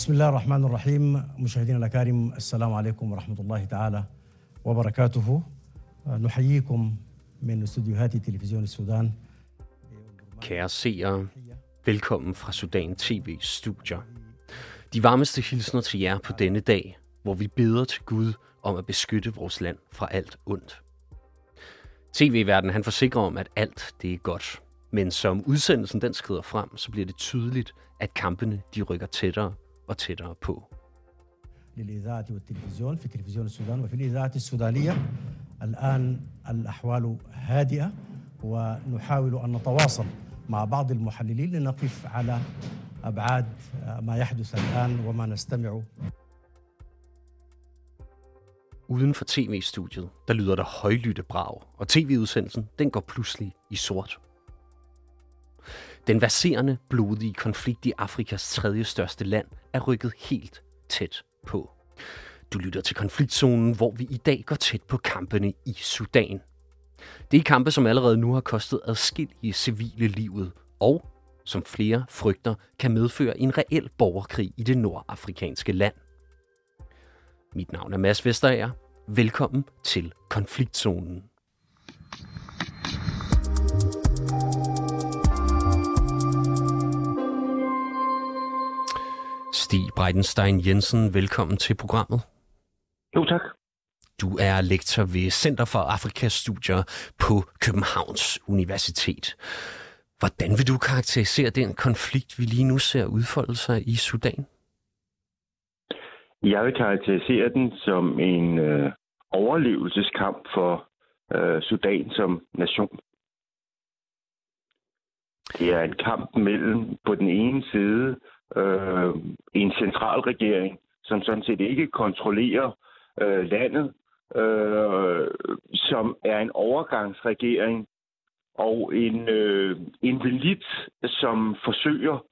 بسم الله الرحمن الرحيم مشاهدينا الأكارم السلام عليكم ورحمة الله تعالى وبركاته نحييكم من استديوهات تلفزيون السودان Kære seere, velkommen fra Sudan TV studier. De varmeste hilsner til jer på denne dag, hvor vi beder til Gud om at beskytte vores land fra alt ondt. TV-verdenen han forsikrer om, at alt det er godt. Men som udsendelsen den skrider frem, så bliver det tydeligt, at kampene de rykker tættere og tættere på. للإذاعة والتلفزيون في تلفزيون السودان وفي الإذاعة السودانية الآن الأحوال هادئة ونحاول أن نتواصل مع بعض المحللين لنقف على أبعاد ما يحدث الآن وما نستمع Uden for tv-studiet, der lyder der højlytte brag, og tv-udsendelsen den går pludselig i sort. Den verserende, blodige konflikt i Afrikas tredje største land er rykket helt tæt på. Du lytter til konfliktzonen, hvor vi i dag går tæt på kampene i Sudan. Det er kampe, som allerede nu har kostet adskillige civile livet, og som flere frygter kan medføre en reel borgerkrig i det nordafrikanske land. Mit navn er Mads Vesterager. Velkommen til konfliktzonen. Stig Breitenstein Jensen, velkommen til programmet. Jo, tak. Du er lektor ved Center for Afrikas Studier på Københavns Universitet. Hvordan vil du karakterisere den konflikt, vi lige nu ser udfolde sig i Sudan? Jeg vil karakterisere den som en øh, overlevelseskamp for øh, Sudan som nation. Det er en kamp mellem på den ene side øh, en centralregering, som sådan set ikke kontrollerer øh, landet, øh, som er en overgangsregering, og en, øh, en velit, som forsøger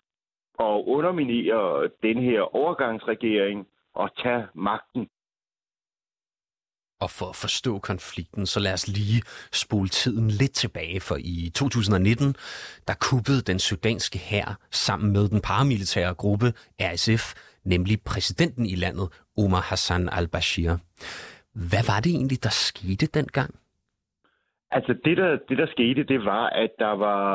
at underminere den her overgangsregering og tage magten. Og for at forstå konflikten, så lad os lige spole tiden lidt tilbage, for i 2019, der kuppede den sudanske hær sammen med den paramilitære gruppe RSF, nemlig præsidenten i landet, Omar Hassan al-Bashir. Hvad var det egentlig, der skete dengang? Altså det der, det, der skete, det var, at der var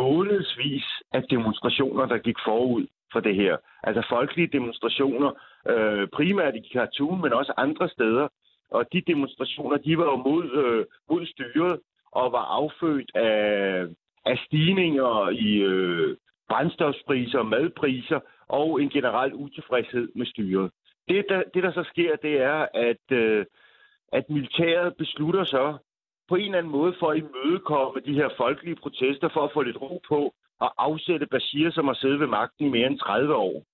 månedsvis af demonstrationer, der gik forud for det her. Altså folkelige demonstrationer, øh, primært i Khartoum, men også andre steder. Og de demonstrationer, de var jo mod, øh, mod styret og var affødt af, af stigninger i øh, brændstofspriser, madpriser og en generel utilfredshed med styret. Det der, det, der så sker, det er, at, øh, at militæret beslutter så på en eller anden måde for at imødekomme de her folkelige protester, for at få lidt ro på og afsætte Bashir, som har siddet ved magten i mere end 30 år.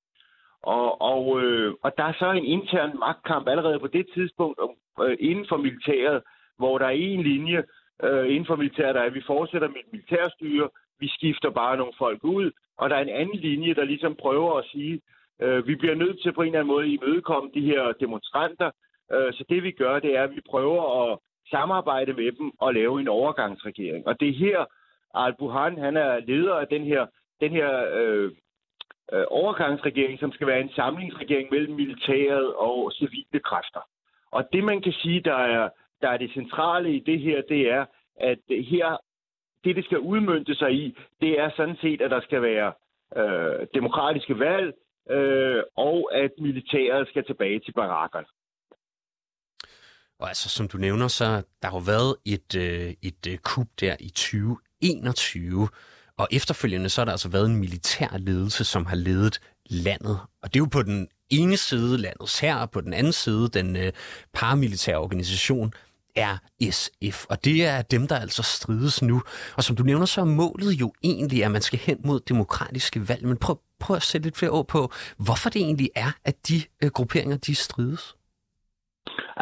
Og, og, øh, og der er så en intern magtkamp allerede på det tidspunkt øh, inden for militæret, hvor der er en linje øh, inden for militæret, der er, at vi fortsætter med et militærstyre, vi skifter bare nogle folk ud, og der er en anden linje, der ligesom prøver at sige, øh, vi bliver nødt til på en eller anden måde at imødekomme de her demonstranter, øh, så det vi gør, det er, at vi prøver at samarbejde med dem og lave en overgangsregering. Og det er her, Al-Buhan, han er leder af den her, den her øh, øh, overgangsregering, som skal være en samlingsregering mellem militæret og civile kræfter. Og det, man kan sige, der er, der er det centrale i det her, det er, at her, det, det skal udmønte sig i, det er sådan set, at der skal være øh, demokratiske valg, øh, og at militæret skal tilbage til barakkerne. Og altså, som du nævner, så der har jo været et, øh, et øh, kup der i 2021, og efterfølgende så har der altså været en militær ledelse, som har ledet landet. Og det er jo på den ene side landets her, og på den anden side den øh, paramilitære organisation RSF. Og det er dem, der altså strides nu. Og som du nævner, så er målet jo egentlig, at man skal hen mod demokratiske valg. Men prøv, prøv at sætte lidt flere ord på, hvorfor det egentlig er, at de øh, grupperinger, de strides.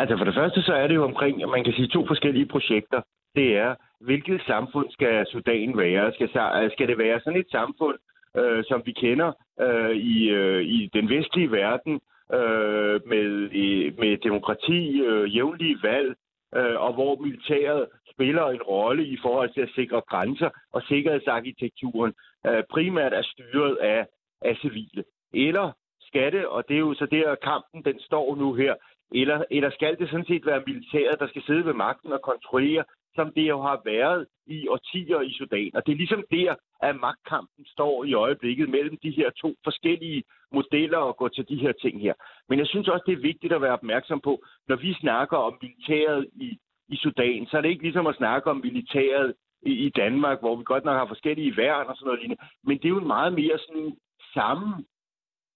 Altså for det første, så er det jo omkring, man kan sige, to forskellige projekter. Det er, hvilket samfund skal Sudan være? Skal, skal det være sådan et samfund, øh, som vi kender øh, i, øh, i den vestlige verden, øh, med, i, med demokrati, øh, jævnlige valg, øh, og hvor militæret spiller en rolle i forhold til at sikre grænser, og sikkerhedsarkitekturen øh, primært er styret af, af civile. Eller Skal det, og det er jo så der kampen, den står nu her, eller, eller skal det sådan set være militæret, der skal sidde ved magten og kontrollere, som det jo har været i årtier i Sudan. Og det er ligesom der, at magtkampen står i øjeblikket mellem de her to forskellige modeller og gå til de her ting her. Men jeg synes også, det er vigtigt at være opmærksom på, når vi snakker om militæret i, i Sudan, så er det ikke ligesom at snakke om militæret i, i Danmark, hvor vi godt nok har forskellige værn og sådan noget lignende. Men det er jo en meget mere sådan samme,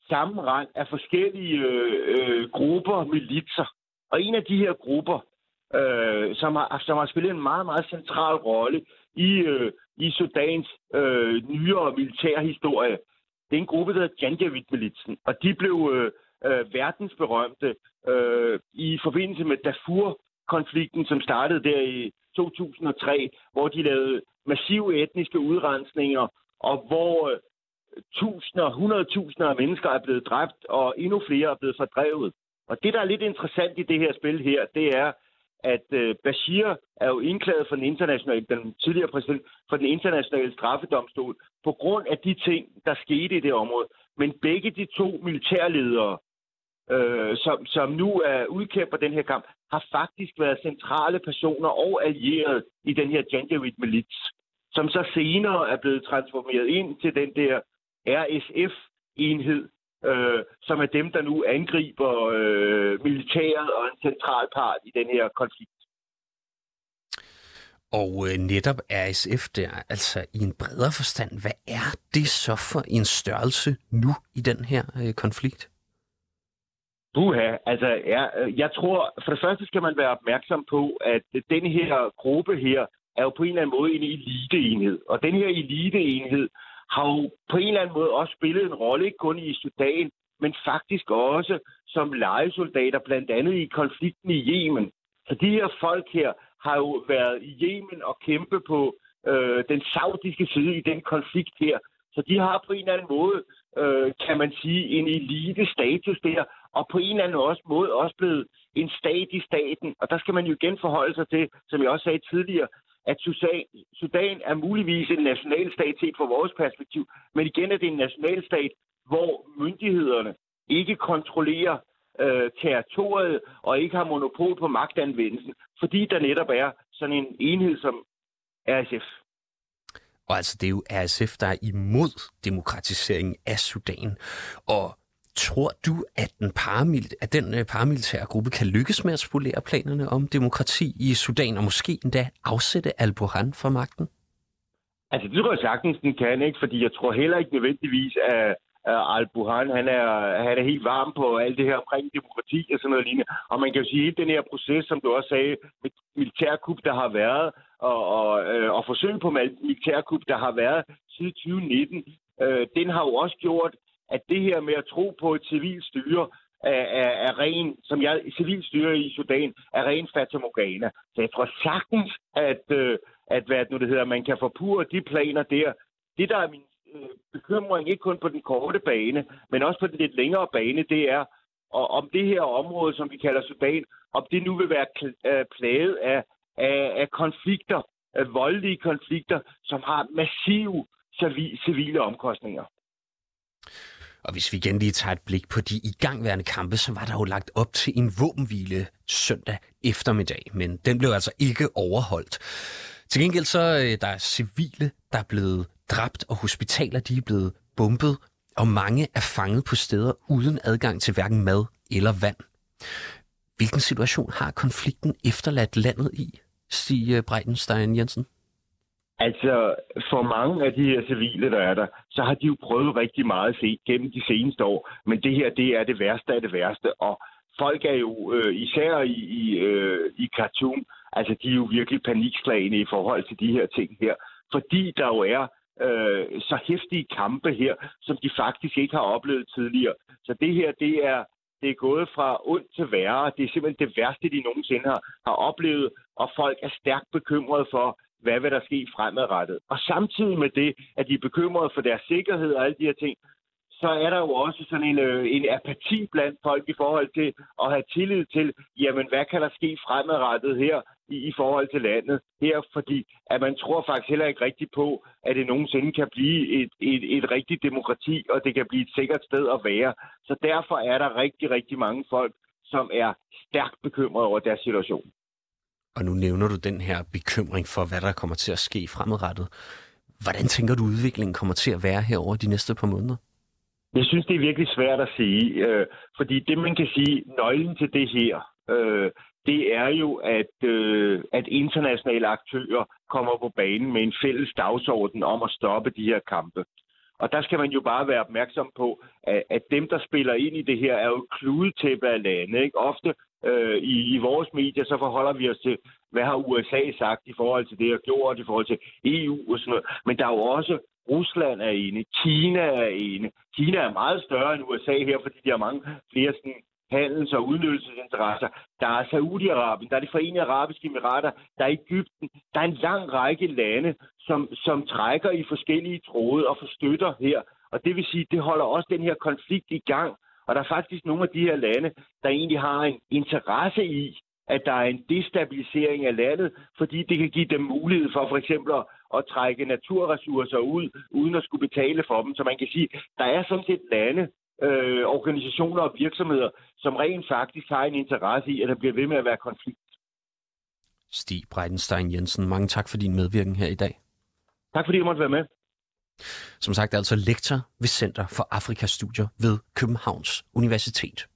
sammenrend af forskellige øh, øh, grupper, militser. Og en af de her grupper, øh, som, har, som har spillet en meget, meget central rolle i, øh, i Sudans øh, nyere militærhistorie. det er en gruppe, der hedder Janjaweed-militsen. Og de blev øh, øh, verdensberømte øh, i forbindelse med Darfur-konflikten, som startede der i 2003, hvor de lavede massive etniske udrensninger, og hvor øh, tusinder, hundredtusinder af mennesker er blevet dræbt, og endnu flere er blevet fordrevet. Og det, der er lidt interessant i det her spil her, det er, at øh, Bashir er jo indklaget for den internationale, den tidligere præsident, for den internationale straffedomstol, på grund af de ting, der skete i det område. Men begge de to militærledere, øh, som, som nu er udkæmper den her kamp, har faktisk været centrale personer og allieret i den her Janjaweed-milits, som så senere er blevet transformeret ind til den der RSF-enhed, øh, som er dem, der nu angriber øh, militæret og en central part i den her konflikt. Og øh, netop RSF der, altså i en bredere forstand, hvad er det så for en størrelse nu i den her øh, konflikt? Buha, altså ja, jeg tror, for det første skal man være opmærksom på, at den her gruppe her er jo på en eller anden måde en eliteenhed. Og den her eliteenhed har jo på en eller anden måde også spillet en rolle, ikke kun i Sudan, men faktisk også som legesoldater, blandt andet i konflikten i Yemen. Så de her folk her har jo været i Yemen og kæmpe på øh, den saudiske side i den konflikt her. Så de har på en eller anden måde, øh, kan man sige, en elite status der, og på en eller anden også måde også blevet en stat i staten. Og der skal man jo igen forholde sig til, som jeg også sagde tidligere, at Sudan er muligvis en nationalstat set fra vores perspektiv, men igen er det en nationalstat, hvor myndighederne ikke kontrollerer øh, territoriet og ikke har monopol på magtanvendelsen, fordi der netop er sådan en enhed som RSF. Og altså, det er jo RSF, der er imod demokratiseringen af Sudan. Og Tror du, at, den paramil- at den øh, paramilitære gruppe kan lykkes med at spolere planerne om demokrati i Sudan, og måske endda afsætte al-Burhan fra magten? Altså, det tror jeg sagtens, den kan, ikke? Fordi jeg tror heller ikke nødvendigvis, at, al-Burhan, han er, han er helt varm på alt det her omkring demokrati og sådan noget lignende. Og man kan jo sige, at den her proces, som du også sagde, med militærkup, der har været, og, og, øh, og forsøg på militærkup, der har været siden 2019, øh, den har jo også gjort, at det her med at tro på et civilt styre er, er, er ren, som jeg, civilt styre i Sudan, er ren fatamorgana. Så jeg tror sagtens, at, øh, at hvad nu det hedder, man kan forpure de planer der. Det, der er min øh, bekymring, ikke kun på den korte bane, men også på den lidt længere bane, det er, og om det her område, som vi kalder Sudan, om det nu vil være øh, plaget af, af, af konflikter, af voldelige konflikter, som har massive civile omkostninger. Og hvis vi igen lige tager et blik på de igangværende kampe, så var der jo lagt op til en våbenhvile søndag eftermiddag, men den blev altså ikke overholdt. Til gengæld så øh, der er civile, der er blevet dræbt, og hospitaler de er blevet bombet, og mange er fanget på steder uden adgang til hverken mad eller vand. Hvilken situation har konflikten efterladt landet i, siger Breitenstein Jensen? Altså, for mange af de her civile, der er der, så har de jo prøvet rigtig meget se gennem de seneste år. Men det her, det er det værste af det værste. Og folk er jo, øh, især i, i, øh, i Khartoum, altså de er jo virkelig panikslagende i forhold til de her ting her. Fordi der jo er øh, så hæftige kampe her, som de faktisk ikke har oplevet tidligere. Så det her, det er, det er gået fra ondt til værre. Det er simpelthen det værste, de nogensinde har, har oplevet, og folk er stærkt bekymrede for, hvad vil der ske fremadrettet. Og samtidig med det, at de er bekymrede for deres sikkerhed og alle de her ting, så er der jo også sådan en, øh, en apati blandt folk i forhold til at have tillid til, jamen hvad kan der ske fremadrettet her i, i forhold til landet her, fordi at man tror faktisk heller ikke rigtigt på, at det nogensinde kan blive et, et, et rigtigt demokrati, og det kan blive et sikkert sted at være. Så derfor er der rigtig, rigtig mange folk, som er stærkt bekymrede over deres situation. Og nu nævner du den her bekymring for, hvad der kommer til at ske fremadrettet. Hvordan tænker du, udviklingen kommer til at være her over de næste par måneder? Jeg synes, det er virkelig svært at sige, øh, fordi det, man kan sige, nøglen til det her, øh, det er jo, at, øh, at internationale aktører kommer på banen med en fælles dagsorden om at stoppe de her kampe. Og der skal man jo bare være opmærksom på, at, at dem, der spiller ind i det her, er jo kludetæppe af lande. Ikke? Ofte øh, i, i vores medier, så forholder vi os til, hvad har USA sagt i forhold til det, og gjort i forhold til EU og sådan noget. Men der er jo også Rusland er ene, Kina er ene. Kina er meget større end USA her, fordi de har mange flere sådan, handels- og udnyttelsesinteresser. Der er Saudi-Arabien, der er de forenede arabiske emirater, der er Ægypten. Der er en lang række lande, som, som trækker i forskellige tråde og forstøtter her. Og det vil sige, det holder også den her konflikt i gang. Og der er faktisk nogle af de her lande, der egentlig har en interesse i, at der er en destabilisering af landet, fordi det kan give dem mulighed for for eksempel at, at trække naturressourcer ud, uden at skulle betale for dem. Så man kan sige, der er sådan set lande, øh, organisationer og virksomheder, som rent faktisk har en interesse i, at der bliver ved med at være konflikt. Stig Breitenstein Jensen, mange tak for din medvirken her i dag. Tak fordi jeg måtte være med. Som sagt, altså lektor ved Center for Afrikastudier ved Københavns Universitet.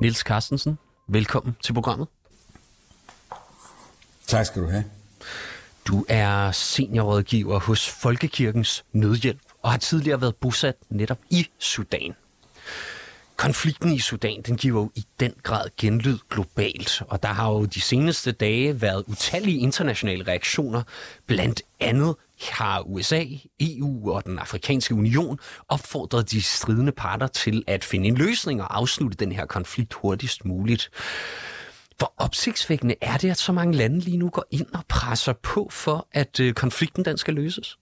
Nils Carstensen, velkommen til programmet. Tak skal du have. Du er seniorrådgiver hos Folkekirkens Nødhjælp og har tidligere været bosat netop i Sudan. Konflikten i Sudan, den giver jo i den grad genlyd globalt, og der har jo de seneste dage været utallige internationale reaktioner. Blandt andet har USA, EU og den afrikanske union opfordret de stridende parter til at finde en løsning og afslutte den her konflikt hurtigst muligt. Hvor opsigtsvækkende er det, at så mange lande lige nu går ind og presser på for, at øh, konflikten den skal løses?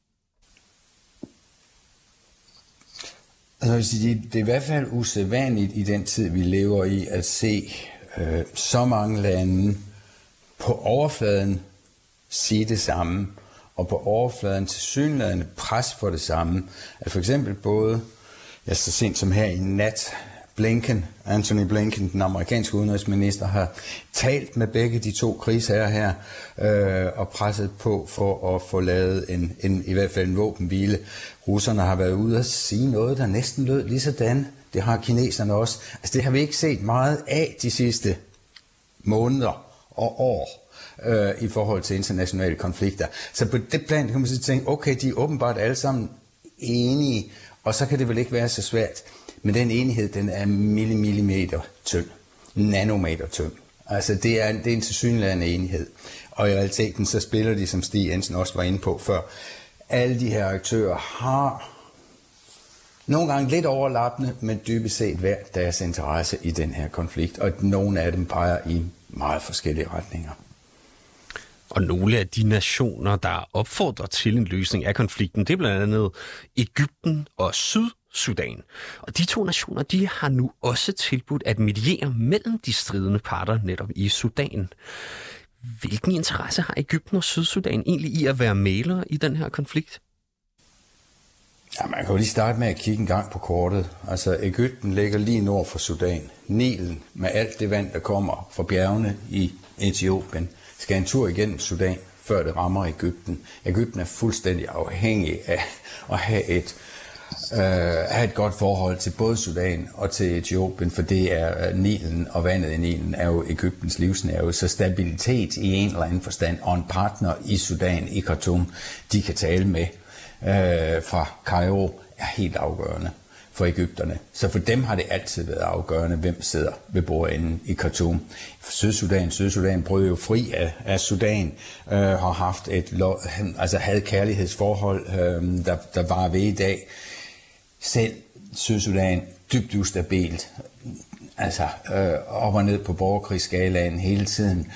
Altså, det, det er i hvert fald usædvanligt i den tid, vi lever i, at se øh, så mange lande på overfladen sige det samme, og på overfladen til synlædende pres for det samme. At for eksempel både, ja, så sent som her i nat, Blinken, Anthony Blinken, den amerikanske udenrigsminister, har talt med begge de to krigsherrer her øh, og presset på for at få lavet en, en, i hvert fald en våbenhvile. Russerne har været ude og sige noget, der næsten lød lige sådan. Det har kineserne også. Altså det har vi ikke set meget af de sidste måneder og år øh, i forhold til internationale konflikter. Så på det plan kan man så tænke, okay, de er åbenbart alle sammen enige, og så kan det vel ikke være så svært. Men den enhed, den er millimeter tynd. Nanometer tynd. Altså, det er, det er en tilsyneladende enhed. Og i realiteten, så spiller de, som Stig Jensen også var inde på før, alle de her aktører har nogle gange lidt overlappende, men dybest set hver deres interesse i den her konflikt, og nogle af dem peger i meget forskellige retninger. Og nogle af de nationer, der opfordrer til en løsning af konflikten, det er blandt andet Ægypten og Syd Sudan. Og de to nationer, de har nu også tilbudt at mediere mellem de stridende parter netop i Sudan. Hvilken interesse har Ægypten og Sydsudan egentlig i at være malere i den her konflikt? Ja, man kan jo lige starte med at kigge en gang på kortet. Altså, Ægypten ligger lige nord for Sudan. Nilen med alt det vand, der kommer fra bjergene i Etiopien, skal en tur igennem Sudan, før det rammer Ægypten. Ægypten er fuldstændig afhængig af at have et øh, have et godt forhold til både Sudan og til Etiopien, for det er øh, Nilen og vandet i Nilen er jo Ægyptens livsnerve. Så stabilitet i en eller anden forstand og en partner i Sudan, i Khartoum, de kan tale med øh, fra Cairo, er helt afgørende for Ægypterne. Så for dem har det altid været afgørende, hvem sidder ved bordenden i Khartoum. Sydsudan, Sydsudan brød jo fri af, af Sudan, øh, har haft et altså havde kærlighedsforhold, øh, der, der var ved i dag selv Sydsudan dybt ustabilt, altså øh, op og ned på borgerkrigsskalaen hele tiden.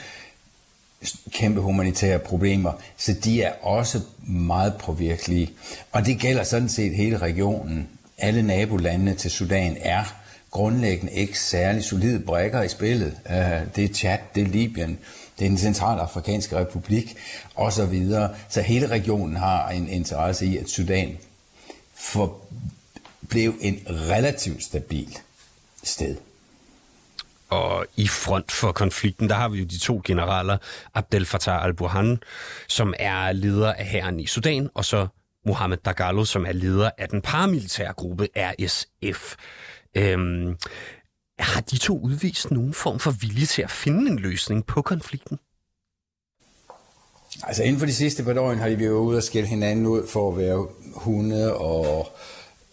kæmpe humanitære problemer, så de er også meget påvirkelige. Og det gælder sådan set hele regionen. Alle nabolandene til Sudan er grundlæggende ikke særlig solide brækker i spillet. Øh, det er Chad, det er Libyen, det er den centralafrikanske republik osv. Så hele regionen har en interesse i, at Sudan for, blev en relativt stabil sted. Og i front for konflikten, der har vi jo de to generaler, Abdel Fattah al-Burhan, som er leder af hæren i Sudan, og så Mohammed Dagalo, som er leder af den paramilitære gruppe RSF. Øhm, har de to udvist nogen form for vilje til at finde en løsning på konflikten? Altså inden for de sidste par år har de været ude og skille hinanden ud for at være hunde og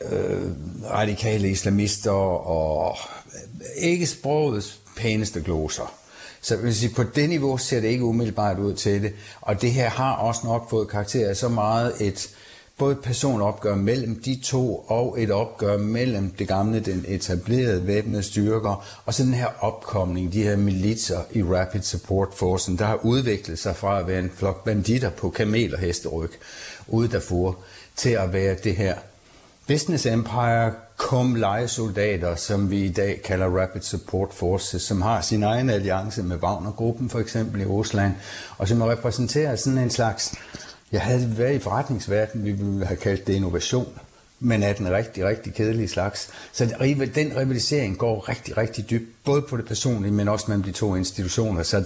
øh, radikale islamister og øh, ikke sprogets pæneste gloser. Så vil sige, på det niveau ser det ikke umiddelbart ud til det. Og det her har også nok fået karakter af så meget et både et personopgør mellem de to og et opgør mellem det gamle, den etablerede væbnede styrker, og så den her opkomning, de her militser i Rapid Support Force, der har udviklet sig fra at være en flok banditter på kamel og hesteryg ude derfor til at være det her Business Empire kom lejesoldater, som vi i dag kalder Rapid Support Forces, som har sin egen alliance med Wagner-gruppen for eksempel i Rusland, og som repræsenterer sådan en slags, jeg havde været i forretningsverdenen, vi ville have kaldt det innovation, men er den rigtig, rigtig kedelige slags. Så den rivalisering går rigtig, rigtig dybt, både på det personlige, men også mellem de to institutioner. Så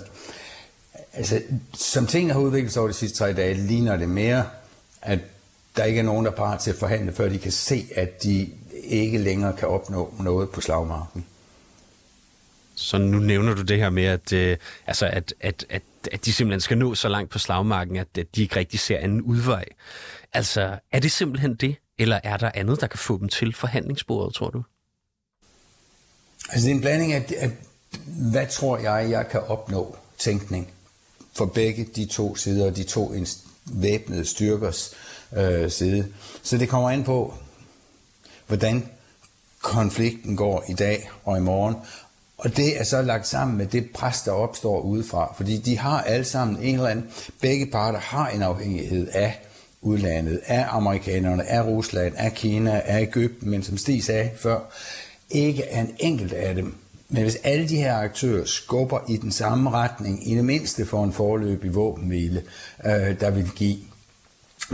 altså, som ting har udviklet sig over de sidste tre dage, ligner det mere, at der ikke er nogen, der er parat til at forhandle, før de kan se, at de ikke længere kan opnå noget på slagmarken. Så nu nævner du det her med, at, øh, altså at, at, at, at de simpelthen skal nå så langt på slagmarken, at, at de ikke rigtig ser anden udvej. Altså, er det simpelthen det, eller er der andet, der kan få dem til forhandlingsbordet, tror du? Altså, det er en blanding af, at, hvad tror jeg, jeg kan opnå tænkning for begge de to sider, de to væbnede styrkers øh, Øh, side. Så det kommer an på, hvordan konflikten går i dag og i morgen. Og det er så lagt sammen med det pres, der opstår udefra. Fordi de har alle sammen en eller anden, begge parter har en afhængighed af udlandet, af amerikanerne, af Rusland, af Kina, af Ægypten, men som Stig sagde før, ikke er en enkelt af dem. Men hvis alle de her aktører skubber i den samme retning, i det mindste for en forløb i våbenhvile, øh, der vil give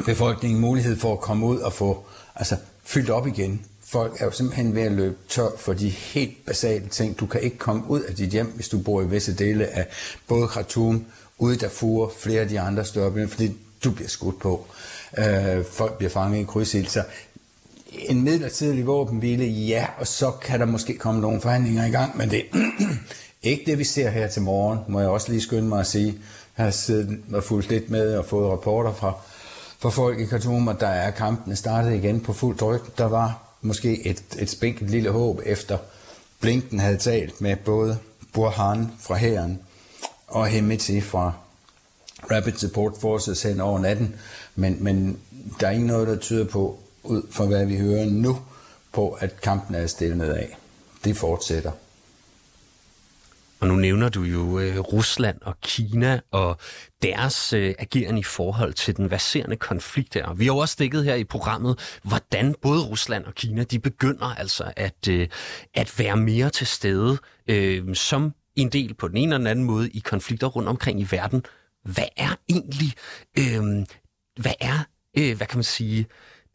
befolkningen mulighed for at komme ud og få altså, fyldt op igen. Folk er jo simpelthen ved at løbe tør for de helt basale ting. Du kan ikke komme ud af dit hjem, hvis du bor i visse dele af både Khartoum, ude i Darfur, flere af de andre større byer, fordi du bliver skudt på. Øh, folk bliver fanget i krydsild. Så en midlertidig våbenhvile, ja, og så kan der måske komme nogle forhandlinger i gang, men det er ikke det, vi ser her til morgen, må jeg også lige skynde mig at sige. Jeg har siddet og fulgt lidt med og fået rapporter fra for folk i Khartoum, og der er kampene startet igen på fuld tryk. Der var måske et, et spinkelt lille håb efter Blinken havde talt med både Burhan fra hæren og Hemeti fra Rapid Support Forces hen over natten, men, men der er ikke noget, der tyder på, ud fra hvad vi hører nu, på at kampen er stillet af. Det fortsætter. Og nu nævner du jo øh, Rusland og Kina og deres øh, agerende i forhold til den verserende konflikt der. Vi har jo også dækket her i programmet, hvordan både Rusland og Kina, de begynder altså at, øh, at være mere til stede øh, som en del på den ene eller den anden måde i konflikter rundt omkring i verden. Hvad er egentlig, øh, hvad er, øh, hvad kan man sige,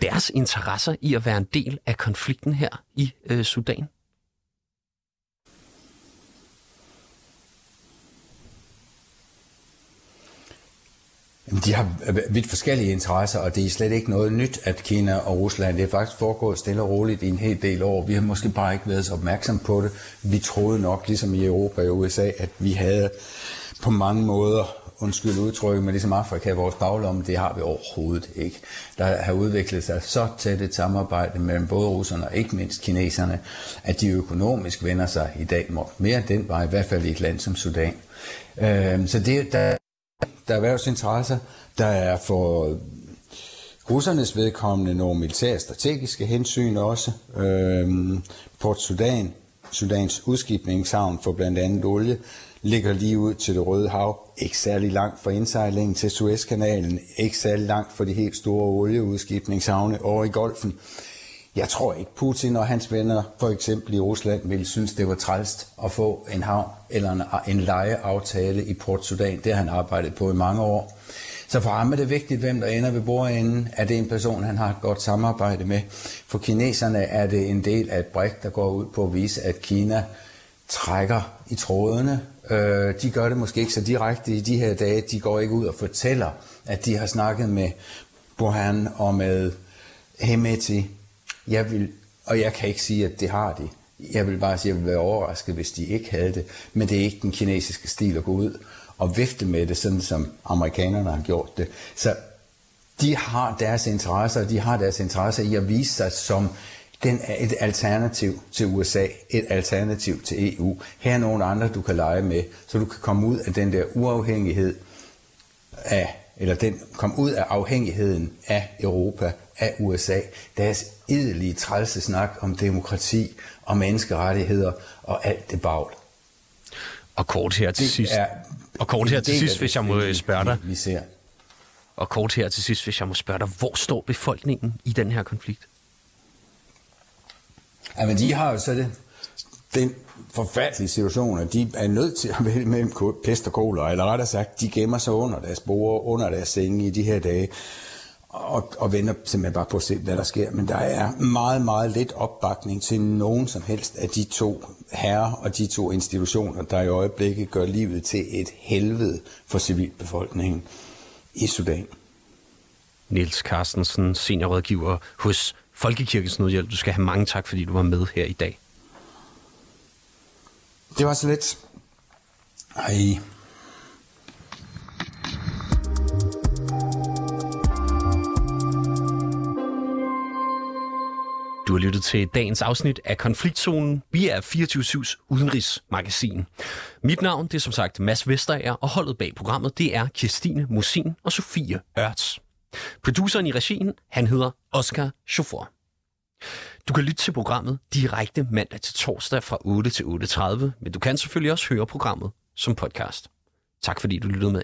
deres interesser i at være en del af konflikten her i øh, Sudan? De har vidt forskellige interesser, og det er slet ikke noget nyt, at Kina og Rusland, det er faktisk foregået stille og roligt i en hel del år. Vi har måske bare ikke været så opmærksom på det. Vi troede nok, ligesom i Europa og USA, at vi havde på mange måder, undskyld udtrykket, men ligesom Afrika, vores baglomme, det har vi overhovedet ikke. Der har udviklet sig så tæt et samarbejde mellem både russerne og ikke mindst kineserne, at de økonomisk vender sig i dag mere den vej, i hvert fald i et land som Sudan. Øhm, så det, der der er erhvervsinteresser, der er for russernes vedkommende nogle militære strategiske hensyn også. Øhm, Port Sudan Sudans udskibningshavn for blandt andet olie ligger lige ud til det Røde Hav. Ikke særlig langt fra indsejlingen til Suezkanalen. Ikke særlig langt fra de helt store olieudskibningshavne over i Golfen. Jeg tror ikke, Putin og hans venner, for eksempel i Rusland, ville synes, det var trælst at få en havn eller en, en lejeaftale i Port Sudan. Det har han arbejdet på i mange år. Så for ham er det vigtigt, hvem der ender ved bordenden. Er det en person, han har et godt samarbejde med? For kineserne er det en del af et brik, der går ud på at vise, at Kina trækker i trådene. Øh, de gør det måske ikke så direkte i de her dage. De går ikke ud og fortæller, at de har snakket med Burhan og med Hemeti. Jeg vil, og jeg kan ikke sige, at det har de. Jeg vil bare sige, at jeg vil være overrasket, hvis de ikke havde det. Men det er ikke den kinesiske stil at gå ud og vifte med det, sådan som amerikanerne har gjort det. Så de har deres interesser, de har deres interesser i at vise sig som den er et alternativ til USA, et alternativ til EU. Her er nogle andre, du kan lege med, så du kan komme ud af den der uafhængighed af, eller den kom ud af afhængigheden af Europa, af USA. Deres edelige trælse snak om demokrati og menneskerettigheder og alt det bagl. Og kort her til det sidst. Er, og kort her til sidst, hvis jeg må spørge dig. Vi ser. Og kort her til sidst, hvis jeg må spørge dig, hvor står befolkningen i den her konflikt? Jamen, de har jo så det, den forfærdelige situation, at de er nødt til at vælge mellem pest og kolera, eller rettere sagt, de gemmer sig under deres bord, under deres senge i de her dage, og, og venter simpelthen bare på at se, hvad der sker. Men der er meget, meget lidt opbakning til nogen som helst af de to herrer og de to institutioner, der i øjeblikket gør livet til et helvede for civilbefolkningen i Sudan. Niels Carstensen, seniorrådgiver hos Folkekirkens Nødhjælp. Du skal have mange tak, fordi du var med her i dag. Det var så lidt. Ej. Lyttet til dagens afsnit af Konfliktzonen. Vi er 24-7's udenrigsmagasin. Mit navn det er som sagt Mads Vesterager, og holdet bag programmet det er Kirstine Musin og Sofie Ørts. Produceren i regien, han hedder Oscar Chauffeur. Du kan lytte til programmet direkte mandag til torsdag fra 8 til 8.30, men du kan selvfølgelig også høre programmet som podcast. Tak fordi du lyttede med.